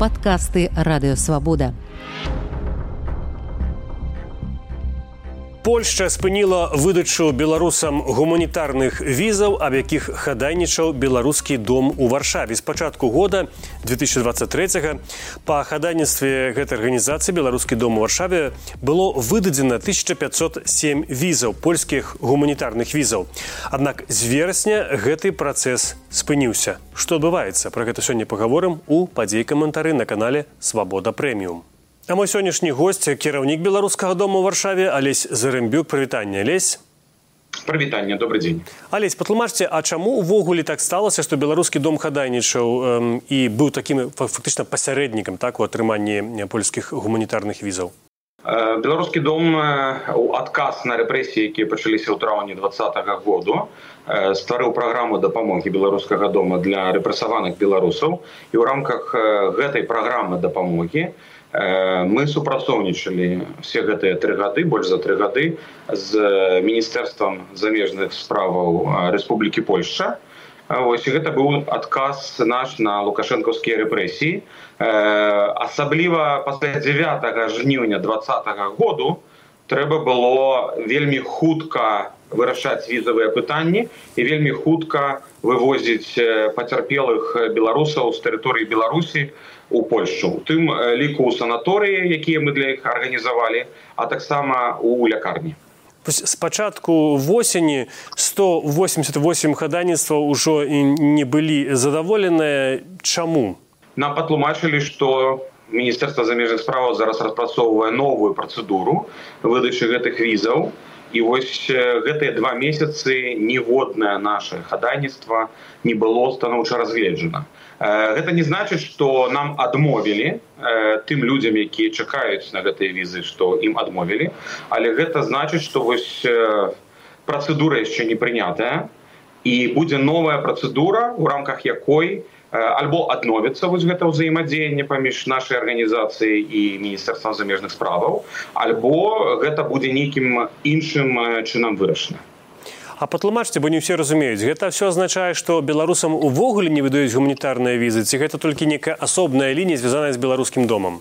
падкасты радыёвабода. Польшча спыніла выдачу беларусам гуманітарных візаў, аб якіх хадайнічаў беларускі дом у варшаве з пачатку года 2023 па хадайніцтве гэтай арганізацыі беларускі дом у варшаве было выдадзена 1507 візаў польскіх гуманітарных візаў. Аднак з верасня гэты працэс спыніўся. Што адбываецца пра гэта сёння пагаворым у падзей каментары на канале свабода прэміум. А мой сённяшні госць кіраўнік беларускага дому ў варшаве алесь зарымбюк прывітання лесь прывітанне добрый дзень алесь патлумачце а чаму увогуле так сталася што беларускі дом хадайнічаў эм, і быў такім фактычна пасярэднікам так у атрыманні польскіх гуманітарных візаў? Беларускі дом у адказ на рэпрэсіі якія пачаліся ў траўні два -го году стварыў праграму дапамогі беларускага дома для рэпрэсаваных беларусаў. І ў рамках гэтай праграмы дапамогі у мы супрацоўнічалі все гэтыя тры гады больш за тры гады з міністэрствам замежных справаў Рэспублікі Польша. Вось гэта быў адказ наш на лукашэнкаўскія рэпрэсіі. Асабліва пасля 9 жніўня два году трэба было вельмі хутка вырашаць візавыя пытанні і вельмі хутка вывозіць пацярпелых беларусаў з тэрыторыі Беларусі у Польшу. Тым ліку ў санаторыі якія мы для іх арганізавалі а таксама у лякарні. Спачатку восені 188 хаданіцтваў ужо не былі задаволеныя. Чаму? Нам патлумачылі што міністэрства замежных справаў зараз распрацоўвае новую працэдуру выдачы гэтых візаў. і вось гэтыя два месяцы ніводнае наше хаданіцтва не было станоўча разгледжана. Гэта не значыць что нам адмовілі тым людзям якія чакаюць на гэтыя візы што ім адмовілі. Але гэта значыць что вось працэдура яшчэ не прынятая. І будзе новая працэдура у рамках якой альбо адновіцца вось гэта ўзаемадзеянне паміж нашай арганізацыяй і міністэрствам замежных справаў альбо гэта будзе нейкім іншым чынам вырашана А патлумачце, бо не ўсе разумеюць. Гэта ўсё азначае, што беларусам увогуле не выдаюць гуманітарныя візы, ці гэта толькі некая асобная лінія звязаная з беларускім домам.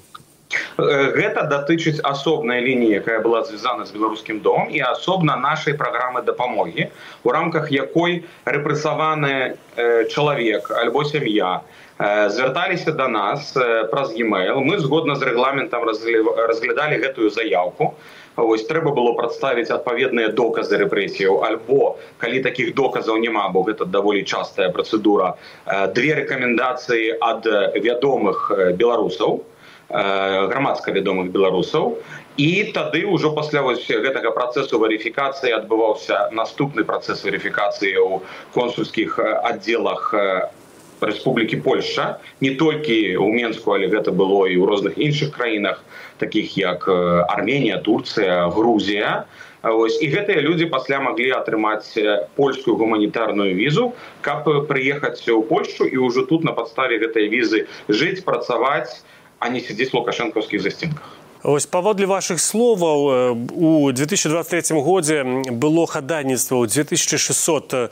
Гэта датычыць асобная лінія, якая была звязана з беларускім домом і асобна нашай праграмы дапамогі, у рамках якой рэпрэсаваны чалавек альбо сям'я звярталіся да нас праз e-mail. Мы згодна з рэгламентам разглядалі гэтую заявку ось трэба было прадставіць адпаведныя доказы рэпрэсіяў. Альбо калі такіх доказаў няма бо гэта даволі частая працэдура две рэкамендацыі ад вядомых беларусаў грамадска вядомых беларусаў і тады ўжо пасля вось гэтага працэсу верыфікацыі адбываўся наступны працэс верыфікацыі ў консульскіх аддзелах Рэспублікі Польша не толькі ў Мску, але гэта было і ў розных іншых краінах таких як Арменія, Турцыя, Грузія. Ось, і гэтыя людзі пасля маглі атрымаць польскую гуманітарную візу, каб прыехаць у Польшу і ўжо тут на падставе гэтай візы жыць, працаваць, а не сядзець лукашэнкаўскіх засцінках. Ось паводле вашых словаў у 2023 годзе было хадайніцтва ў 2600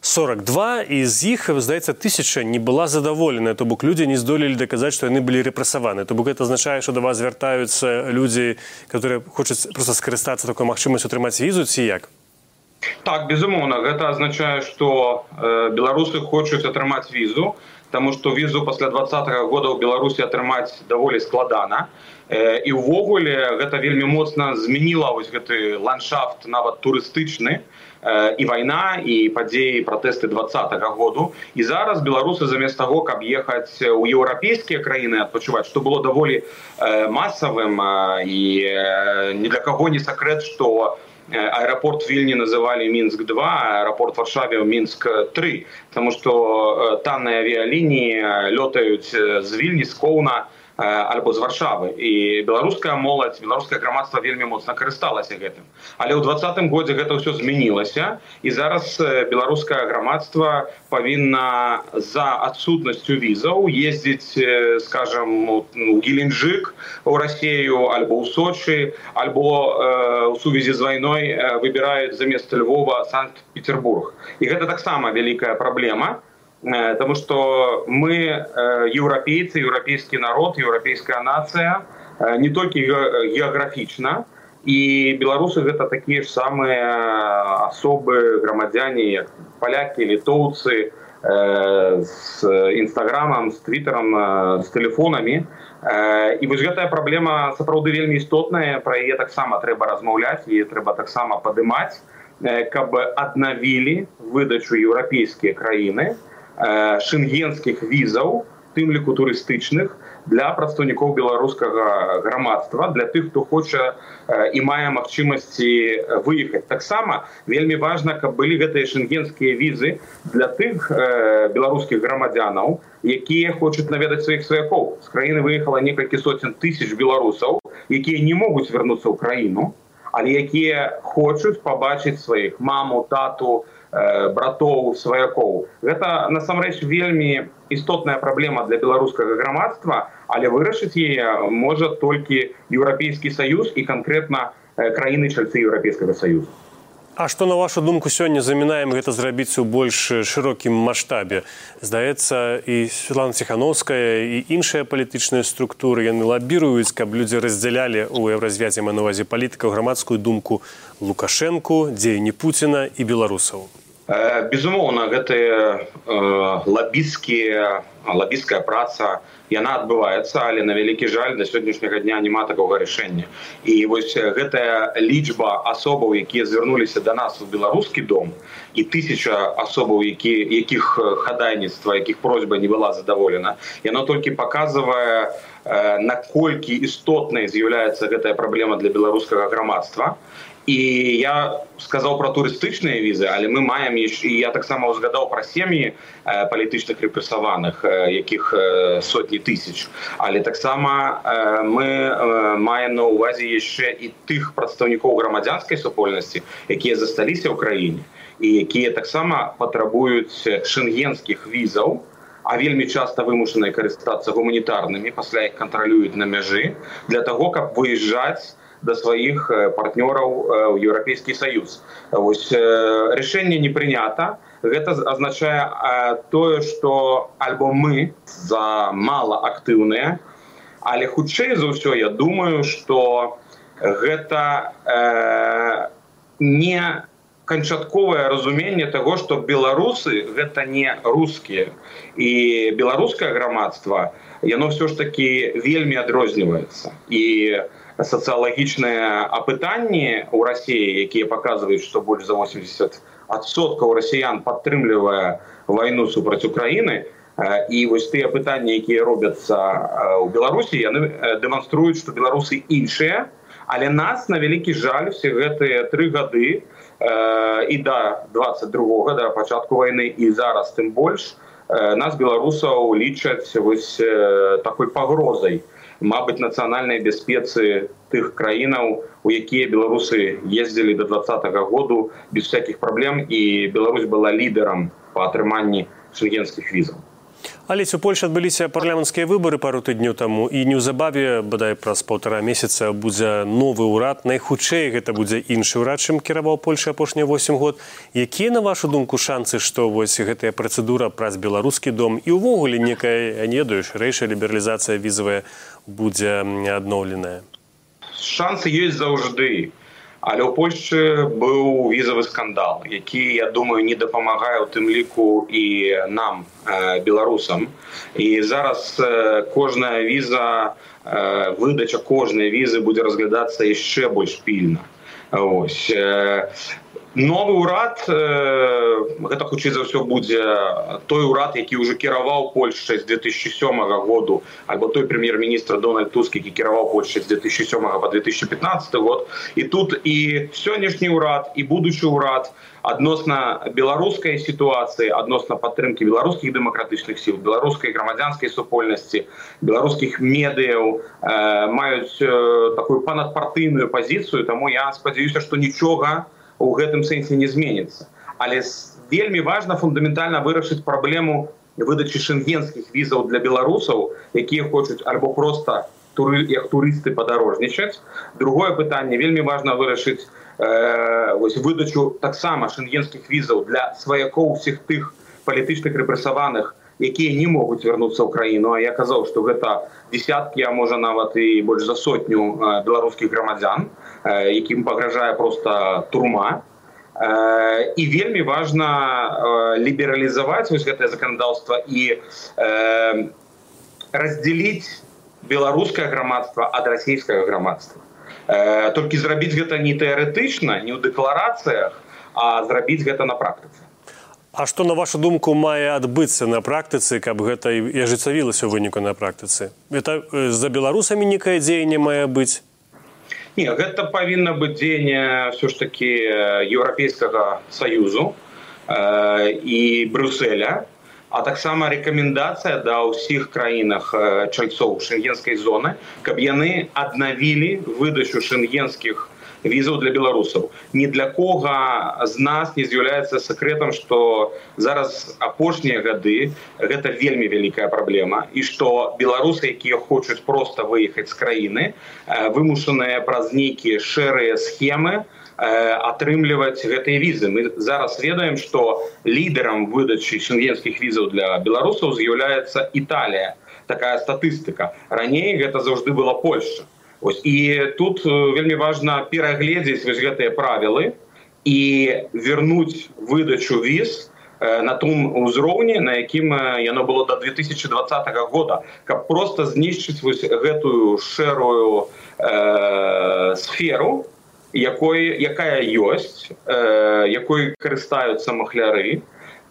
42 і з іх здаецца тысяча не была задаволеная то бок людзі не здолелі даказаць што яны былі рэпрасаваны то бок гэта азначае што да вас звяртаюцца людзі которые хочуць просто скарыстацца такой магчымасць атрымаць візу ці як? Так безумоўна гэта азначае што э, беларусы хочуць атрымаць візу Таму што візу пасля два -го года ў беларусі атрымаць даволі складана э, і ўвогуле гэта вельмі моцна змяніла вось гэты ландшафт нават турыстычны. І вайна і падзеі пратэсты два -го году. І зараз беларусы замест таго каб ехаць у еўрапейскія краіны адпачуваць што было даволі масавым і ні для каго не сакрэт што аэрапорт вільні называлі мінск 2 аэрапорт варшаве мінск 3 тому что танныя авіялініі лётаюць з вільні з коўна альбо з варшавы. І беларуская моладзь беларускае грамадства вельмі моцна карысталася гэтым. Але ў двадцатым годзе гэта ўсё змянілася і зараз беларускае грамадства павінна за адсутнасцю візаў ездзіць скажем у геленджик у рассею альбо ў сочы альбо у сувязі з вайной выбіраюць замест львова санкт-петербург. І гэта таксама вялікая праблема потому что мы европейцы, европейский народ, европейская нация, не только географично, і беларусы гэта такія ж самыя асобы грамадзяне палякі літоўцы з нстаграмам з твиттером з тэлефонамі і вось гэтая праблема сапраўды вельмі істотная пра яе таксама трэба размаўляць і трэба таксама падымаць каб аднавілі выдачу еўрапейскія краіны шенгенскіх візаў тым ліку турыстычных для прадстаўнікоў беларускага грамадства для тых хто хоча і мае магчымасці выехаць. Таксама вельмі важна каб былі гэтыя шенгенскія візы для тых беларускіх грамадзянаў якія хочуць наведаць сваіх сваякоў. З краіны выехала некалькі соцень тысяч беларусаў якія не могуць вярнуцца ў краіну але якія хочуць пабачыць сваіх маму тату братоў сваякоў. Гэта насамрэч вельмі істотная праблема для беларускага грамадства але вырашыць яе можа толькі еўрапейскі саюз і канкрэтна краіны чальцы еўрапейскага саюза А што на вашу думку сёння замінаем гэта зрабіць у больш шырокім маштабе здаецца і Светлана ціхановская і іншыя палітычныя структуры яны лабіруюць каб людзі раздзялялі ў еўразвязе на увазе палітыкаў грамадскую думку лукашэнку дзеянні пуціна і беларусаў безумоўна гэтыя лабіскія лабіская праца яна адбываецца але на вялікі жаль да сённяшняга дня няма такога рашэння і вось гэтая лічба асобаў якія звярнуліся да нас у беларускі дом і тысяча асобаў які якіх хадайніцтва якіх просьба не была задаволена. Яно толькі паказвае наколькі істотнай з'яўляецца гэтая праблема для беларускага грамадства і я сказаў пра турыстычныя візы але мы маем і я таксама узгадаў пра сем'і палітычных рэпрэсаваных якіх сотні тысяч. Але таксама мы маем на ўвазе яшчэ і тых прадстаўнікоў грамадзянскай супольнасці якія засталіся ў краіне і якія таксама патрабуюць шенгенскіх візаў а вельмі часта вымушаныя карыстацца гуманітарнымі пасля іх кантралююць на мяжы для того каб выязджаць да сваіх партнёраў у еўрапейскі саюз вось рашэнне не прынята гэта азначае тое што альбо мы за мала актыўныя але хутчэй за ўсё я думаю что гэта э, не канчатковае разуменне таго што беларусы гэта не рускія. І беларускае грамадства яно ўсё ж таки вельмі адрозніваецца. І у сацыялагічныя апытанні ў рассіі якія паказваюць што больш за 80 адсоткаў расіян падтрымлівае вайну супраць украіны і вось тыя пытанні якія робяцца ў беларусі яны дэманструюць што беларусы іншыя але нас на вялікі жаль все гэтыя тры гады і да 22 да пачатку вайны і зараз тым больш нас беларусаў лічаць вось такой пагрозай мабыць нацыянальнай бяспецы тых краінаў у якія беларусы ездзілі до двадцатого году без всякихх праблем і Беларусь была лідарам по атрыманні шенгенскіх візаў Алесь у Польшы адбыліся парламенцкія выбары пару тыдню таму? І неўзабаве бадай праз паўтара месяца будзе новы ўрад. Найхутчэй гэта будзе іншы ўрад чым кіраваў Польша апошнія 8 год. Якія на вашу думку шансы што вось гэтая працэдура праз беларускі дом? І ўвогуле некая не ведаю шырэйшая лібералізацыя візавая будзе адноўленая? Шансы ёсць заўжды але ў польшчы быў візавы скандал які я думаю не дапамагае у тым ліку і нам беларусам. І зараз кожная віза выдача кожнай візы будзе разглядацца яшчэ больш пільна. Ось новы ўрад э, гэта хутчэй за ўсё будзе той урад які ўжо кіраваў польшчай з 2007 году альбо той прэм'ер-міністр дональд туск які кіраваў польшчай з 2007 по 2015 год. І тут і сённяшні ўрад і будучы ўрад адносна беларускай сітуацыі адносна падтрымкі беларускіх дэмакратычных сіл беларускай грамадзянскай супольнасці беларускіх медыяў э, маюць э, такую панадпартыйную пазіцыю. Таму я спадзяюся што нічога не у гэтым сэнсе не зменіцца. Але вельмі важна фундаментальна вырашыць праблему выдачы шенгенскіх візаў для беларусаў якія хочуць альбо просто туры як турысты падарожнічаць. Другое пытанне вельмі важна вырашыць э, вось выдачу таксама шенгенскіх візаў для сваякоў усіх тых палітычных рэпрэсаваных якія не могуць вярнуцца ў краіну. А я казаў што гэта десяткі а можа нават і больш за сотню беларускіх грамадзян якім пагражае просто турма. І вельмі важна лібералізаваць вось гэтае заканадаўства і раздзеліць беларускае грамадства ад расійскага грамадства. Толькі зрабіць гэта не тэарэтычна не ў дэкларацыях а зрабіць гэта на практыцы А што на вашу думку мае адбыцца на практыцы каб гэта і ажыццавілася ў выніку на практыцы? Это за беларусамі некае дзеянне мае быць? Не, гэта павінна быць дзеянне все ж таки еўрапейскага саюзу э, і брюсселя а таксама рэкамендацыя да ўсіх краінах чальцоў шэнгенскай зоны каб яны аднавілі выдачу шэнгенскіх візаў для беларусаў. Ні для кога з нас не з'яўляецца сакрэтам што зараз апошнія гады гэта вельмі вялікая праблема і што беларусы якія хочуць проста выехаць з краіны вымушаныя праз нейкія шэрыя схемы атрымліваць гэтыя візы. Мы зараз ведаем што лідарам выдачы шенгенскіх візаў для беларусаў з'яўляецца італія такая статыстыка. Раней гэта заўжды была польша Ось, і тут вельмі важна перагледзець вось гэтыя правілы і вернуць выдачу віз на том узроўні на якім яно было до 2020 года. Каб просто знішчыць вось гэтую шэрую э, сферу якой якая ёсць э, якой карыстаюцца махляры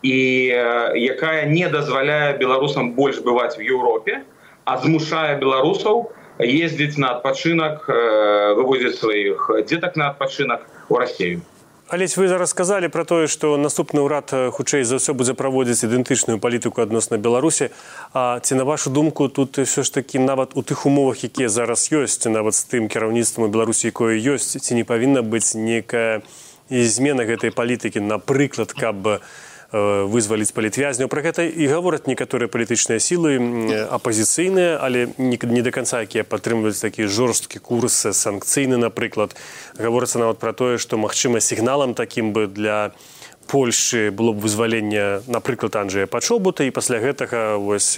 і э, якая не дазваляе беларусам больш бываць в Еўропе а змушае беларусаў ездзіць на адпачынак вывозіць сваіх дзетак на адпачынак у рассею Алесь вы зараз сказалі пра тое што наступны ўрад хутчэй за ўсё будзе праводзіць ідэнтычную палітыку адносна беларусі А ці на вашу думку тут ўсё ж такі нават у тых умовах якія зараз ёсць нават з тым кіраўніцтвам у беларусі якое ёсць ці не павінна быць некая змена гэтай палітыкі напрыклад каб бы вызваліць палітвязняў. Пра гэта і гавораць некаторыя палітычныя сілы апазіцыйныя але не да канца якія падтрымліваюць такі жорсткі курс санкцыйны напрыклад. Гаворыцца нават пра тое што магчыма сігналам такім бы для Польшы было б вызвалення напрыклад Анджея пачобута. І пасля гэтага вось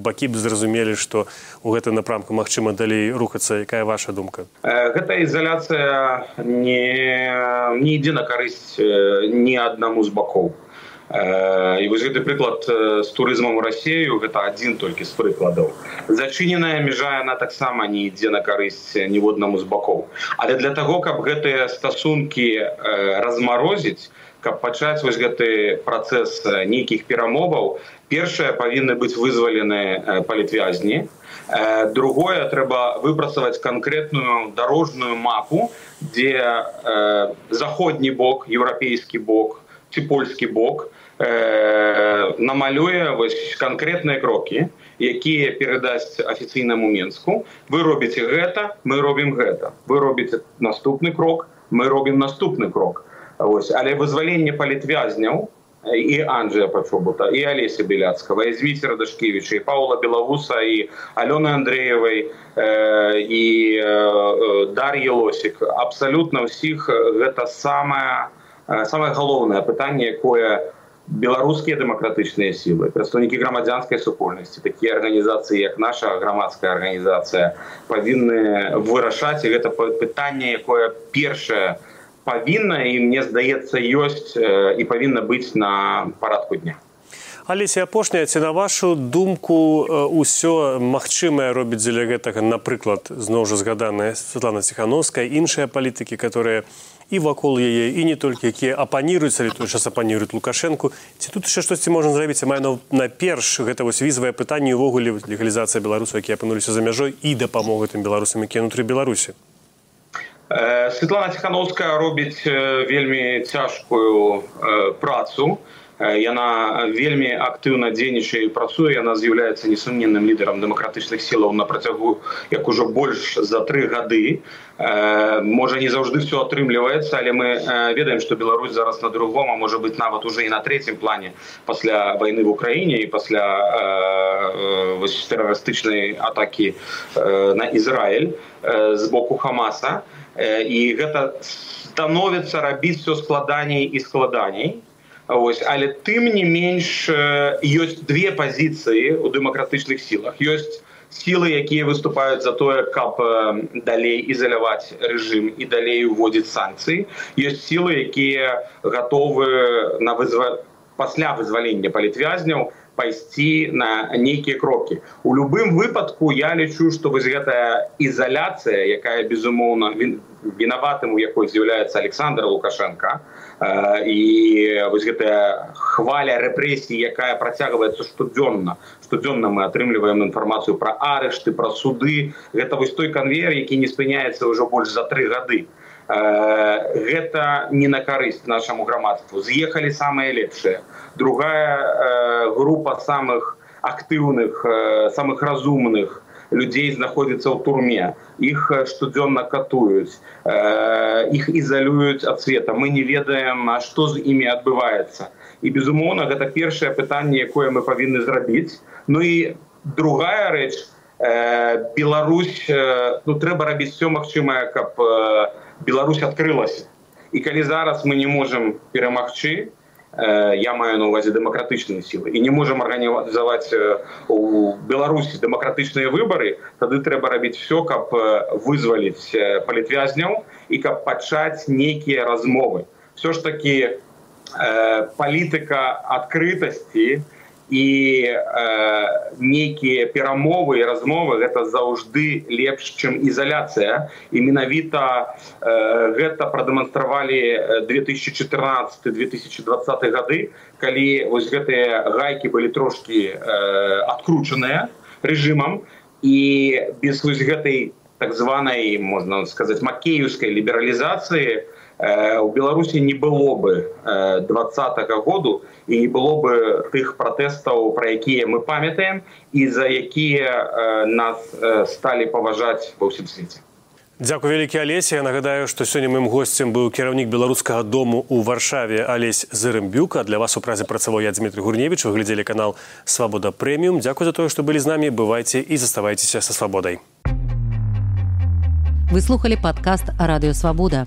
бакі б зразумелі што у гэтай напрамку магчыма далей рухацца. Якая ваша думка? Гэта ізаляцыя не не ідзе на карысць ні аднаму з бакоў і вось гэты прыклад з турызмам у рассею гэта адзін толькі з прыкладаў зачыненая мяжа яна таксама не ідзе на карысць ніводнаму з бакоў але для таго каб гэтыя стасункі размарозіць каб пачаць вось гэты працэс нейкіх перамоваў першае павінны быць вызвалены палітвязні. Другое трэба выпрацаваць канкрэтную дарожную мапу дзе заходні бок еўрапейскі бок ці польскі бок э, намалюе вось канкрэтныя крокі якія перадасць афіцыйнаму менску вы робіце гэта мы робім гэта. Вы робіце наступны крок мы робім наступны крок. Ось але вызваленне палітвязняў і Анджя пачобута і алеся беляцкага і звіцера дашкевіча і паула белавуса і алёны андреевай э, і э, дар'і лосік. Абсалютна ўсіх гэта самая самае галоўнае пытанне якое беларускія дэмакратычныя сілы прадстаўнікі грамадзянскай супольнасці такія арганізацыі як наша грамадская арганізацыя павінны вырашаць гэта пытанне якое першае павінна і мне здаецца ёсць і павінна быць на парадку дня. Алеся апошняя ці на вашу думку ўсё магчымае робіць дзеля гэтага напрыклад зноў жа згаданая Светлана ціхановская іншыя палітыкі которые і вакол яе і не толькі якія апаніруюць але той час апаніруюць лукашэнку ці тут яшчэ штосьці можна зрабіць? Мае наперш гэта вось візвае пытанне ўвогуле легалізацыя беларусаў якія апынуліся за мяжой і дапамогу тым беларусам якія ўнутры беларусі. Светлана ціхановская робіць вельмі цяжкую працу яна вельмі актыўна дзейнічае і працуе. Яна з'яўляецца несумненным лідарам дэмакратычных сілаў на працягу як ужо больш за тры гады можа не заўжды все атрымліваецца але мы ведаем што Беларусь зараз на другом а можа быть нават уже і на третьем плане пасля войны в Украіне і пасля тэрарыстычнай атакі на Ізраиль з боку хамаса. І гэта становіцца рабіць все складаней і складаней Ось, але тым не менш ёсць две пазіцыі у дэмакратычных сілах. Ёсць сілы якія выступаюць за тое каб далей ізаляваць рэжым і далей уводзіць санкцыі. Ёсць сілы якія гатовы на вызва пасля вызвалення палітвязняў пайсці на нейкія крокі у любым выпадку я лічу што вось гэтая ізаляцыя якая безумоўна вінаватым у якой з'яўляецца александр лукашенко і вось гэтая хваля рэпрэсій якая працягваецца штодзённа. Штодзённа мы атрымліваем інфармацыю пра арышты пра суды. Гэта вось той канвер які не спыняецца ўжо больш за тры гады гэта не на карысць нашаму грамадству. З'ехалі самыя лепшыя. Другая э, група самых актыўных э, самых разумных людзей знаходзіцца ў турме. Іх штодзённа катуюць э, іх ізалююць ад света. Мы не ведаем што з імі адбываецца. І безумоўна гэта першае пытанне якое мы павінны зрабіць. Ну і другая рэч э, Беларусь э, ну трэба рабіць все магчымае каб э, Беларусь адкрылася і калі зараз мы не можем перамагчы я маю на увазе дэмакратычныя сілы і не можем арганізаваць у беларусі дэмакратычныя выбары тады трэба рабіць все каб вызваліць палітвязняў і каб пачаць нейкія размовы. Все ж таки палітыка адкрытасці і э, нейкія перамовы і размовы гэта заўжды лепш чым ізаляцыя і менавіта э, гэта прадэманстравалі 2014 2020 гады калі вось гэтыя гайкі былі трошки э, адкручаныя рэжымам. І без вось гэтай так званай можна сказаць макеюўскай лібералізацыі у беларусі не было бы двадцатого году і не было бы тых пратэстаў пра якія мы памятаем і за якія нас сталі паважаць ва ўсім свеце Дзякуй вялікі алесе я нагадаю што сёння маім госцем быў кіраўнік беларускага дому у варшаве алесь зырымбюка для вас у празе працаваў я дмітрий гурневич глядзелі канал свабода прэміум дзякуй за тое што былі з намі бывайце і заставайцеся са свабодай вы слухали падкаст радыёвабода